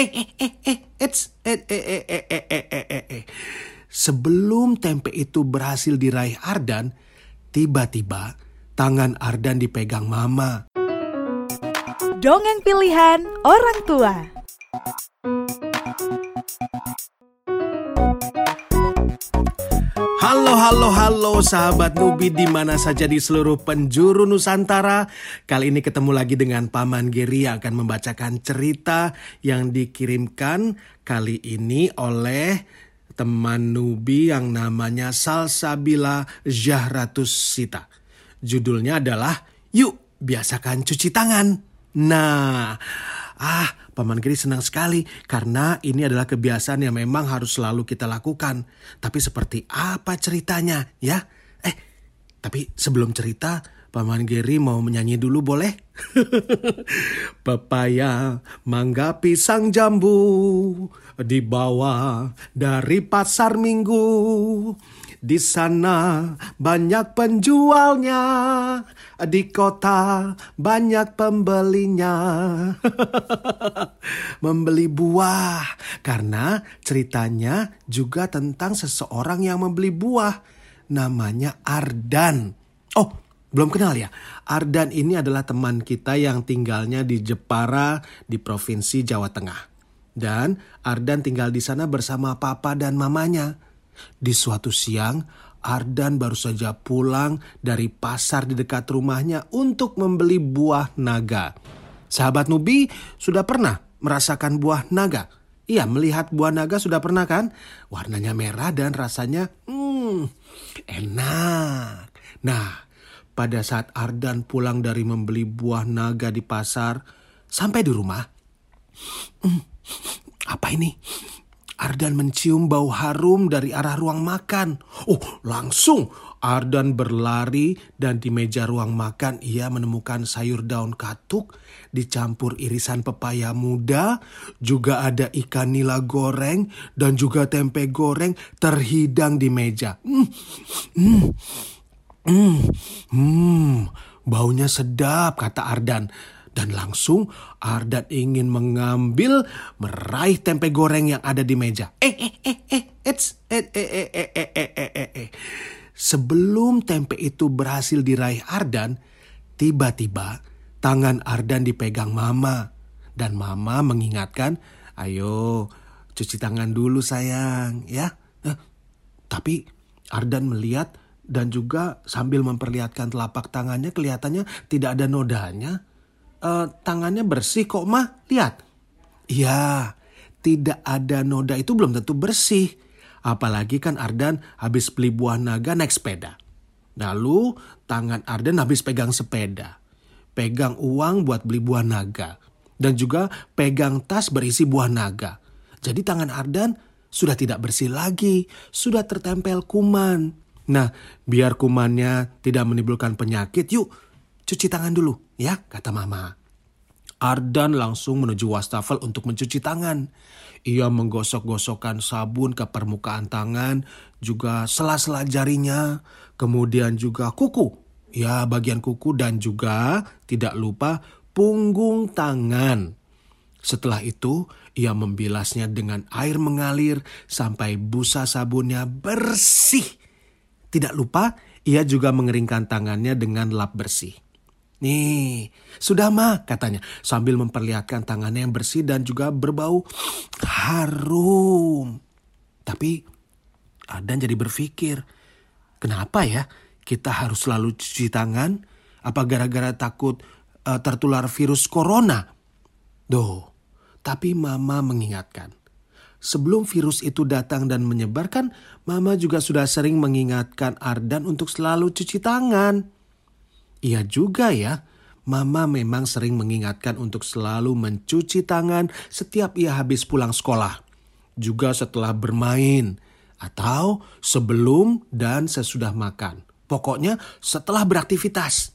Eh, eh, eh, eh, eh, eh, eh, eh, eh, eh, eh, eh, eh. Sebelum tempe itu berhasil diraih Ardan, tiba-tiba tangan Ardan dipegang Mama. Dongeng pilihan orang tua. Halo, halo, halo sahabat Nubi di mana saja di seluruh penjuru Nusantara. Kali ini ketemu lagi dengan Paman Giri yang akan membacakan cerita yang dikirimkan kali ini oleh teman Nubi yang namanya Salsabila Zahratus Sita. Judulnya adalah Yuk Biasakan Cuci Tangan. Nah, ah Paman Giri senang sekali karena ini adalah kebiasaan yang memang harus selalu kita lakukan. Tapi seperti apa ceritanya ya? Eh, tapi sebelum cerita, Paman Giri mau menyanyi dulu boleh? Pepaya, mangga, pisang, jambu dibawa dari pasar minggu. Di sana banyak penjualnya, di kota banyak pembelinya. Membeli buah, karena ceritanya juga tentang seseorang yang membeli buah. Namanya Ardan. Oh, belum kenal ya? Ardan ini adalah teman kita yang tinggalnya di Jepara di Provinsi Jawa Tengah. Dan Ardan tinggal di sana bersama papa dan mamanya. Di suatu siang, Ardan baru saja pulang dari pasar di dekat rumahnya untuk membeli buah naga. Sahabat Nubi sudah pernah merasakan buah naga? Iya, melihat buah naga sudah pernah kan? Warnanya merah dan rasanya hmm, enak. Nah, pada saat Ardan pulang dari membeli buah naga di pasar, sampai di rumah, hmm, apa ini? Ardan mencium bau harum dari arah ruang makan. Oh, langsung Ardan berlari dan di meja ruang makan ia menemukan sayur daun katuk dicampur irisan pepaya muda, juga ada ikan nila goreng dan juga tempe goreng terhidang di meja. Hmm, hmm, hmm, hmm, baunya sedap kata Ardan. Dan langsung Ardan ingin mengambil meraih tempe goreng yang ada di meja. Eh, eh, eh, eh, it's, eh, eh, eh, eh, eh, eh, eh, eh, eh. Sebelum tempe itu berhasil diraih Ardan, tiba-tiba tangan Ardan dipegang Mama. Dan Mama mengingatkan, ayo cuci tangan dulu sayang, ya. Eh, tapi Ardan melihat dan juga sambil memperlihatkan telapak tangannya kelihatannya tidak ada nodanya uh, tangannya bersih kok mah. Lihat. Iya, tidak ada noda itu belum tentu bersih. Apalagi kan Ardan habis beli buah naga naik sepeda. Lalu tangan Ardan habis pegang sepeda. Pegang uang buat beli buah naga. Dan juga pegang tas berisi buah naga. Jadi tangan Ardan sudah tidak bersih lagi. Sudah tertempel kuman. Nah, biar kumannya tidak menimbulkan penyakit, yuk cuci tangan dulu ya, kata mama. Ardan langsung menuju wastafel untuk mencuci tangan. Ia menggosok-gosokkan sabun ke permukaan tangan, juga sela-sela jarinya, kemudian juga kuku. Ya, bagian kuku dan juga tidak lupa punggung tangan. Setelah itu, ia membilasnya dengan air mengalir sampai busa sabunnya bersih. Tidak lupa, ia juga mengeringkan tangannya dengan lap bersih. Nih, sudah mah katanya sambil memperlihatkan tangannya yang bersih dan juga berbau harum. Tapi Adan jadi berpikir, kenapa ya kita harus selalu cuci tangan? Apa gara-gara takut uh, tertular virus corona? Doh, tapi mama mengingatkan. Sebelum virus itu datang dan menyebarkan, mama juga sudah sering mengingatkan Ardan untuk selalu cuci tangan. Iya juga ya, Mama memang sering mengingatkan untuk selalu mencuci tangan setiap ia habis pulang sekolah. Juga setelah bermain atau sebelum dan sesudah makan. Pokoknya setelah beraktivitas.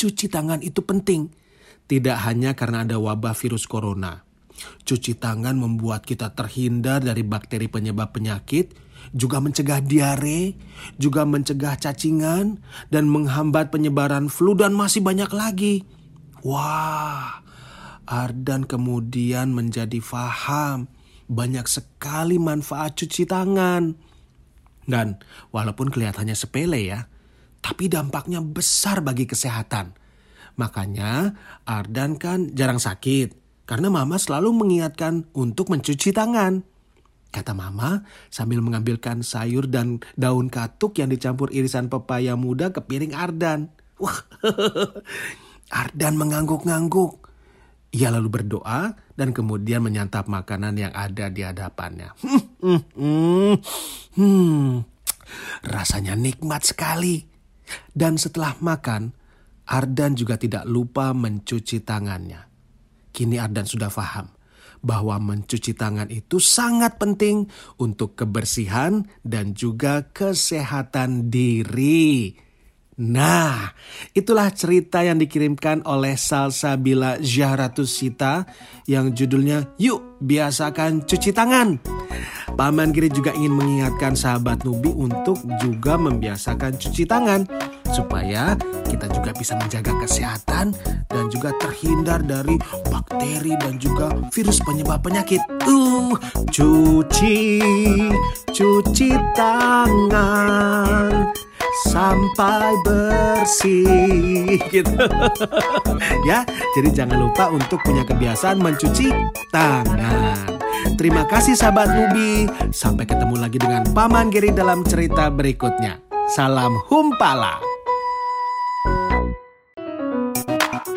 Cuci tangan itu penting. Tidak hanya karena ada wabah virus corona. Cuci tangan membuat kita terhindar dari bakteri penyebab penyakit, juga mencegah diare, juga mencegah cacingan, dan menghambat penyebaran flu dan masih banyak lagi. Wah, Ardan kemudian menjadi faham banyak sekali manfaat cuci tangan. Dan walaupun kelihatannya sepele ya, tapi dampaknya besar bagi kesehatan. Makanya Ardan kan jarang sakit karena mama selalu mengingatkan untuk mencuci tangan. Kata mama sambil mengambilkan sayur dan daun katuk yang dicampur irisan pepaya muda ke piring Ardan. Wah, Ardan mengangguk-ngangguk. Ia lalu berdoa dan kemudian menyantap makanan yang ada di hadapannya. Hmm, hmm, hmm, hmm. Rasanya nikmat sekali. Dan setelah makan, Ardan juga tidak lupa mencuci tangannya. Kini Ardan sudah paham bahwa mencuci tangan itu sangat penting untuk kebersihan dan juga kesehatan diri. Nah, itulah cerita yang dikirimkan oleh Salsabila Zahratus Sita yang judulnya Yuk Biasakan Cuci Tangan. Paman Giri juga ingin mengingatkan sahabat Nubi untuk juga membiasakan cuci tangan supaya kita juga bisa menjaga kesehatan dan juga terhindar dari bakteri dan juga virus penyebab penyakit. Uh, cuci, cuci tangan sampai bersih gitu. ya, jadi jangan lupa untuk punya kebiasaan mencuci tangan. Terima kasih sahabat Nubi. Sampai ketemu lagi dengan Paman Geri dalam cerita berikutnya. Salam Humpala.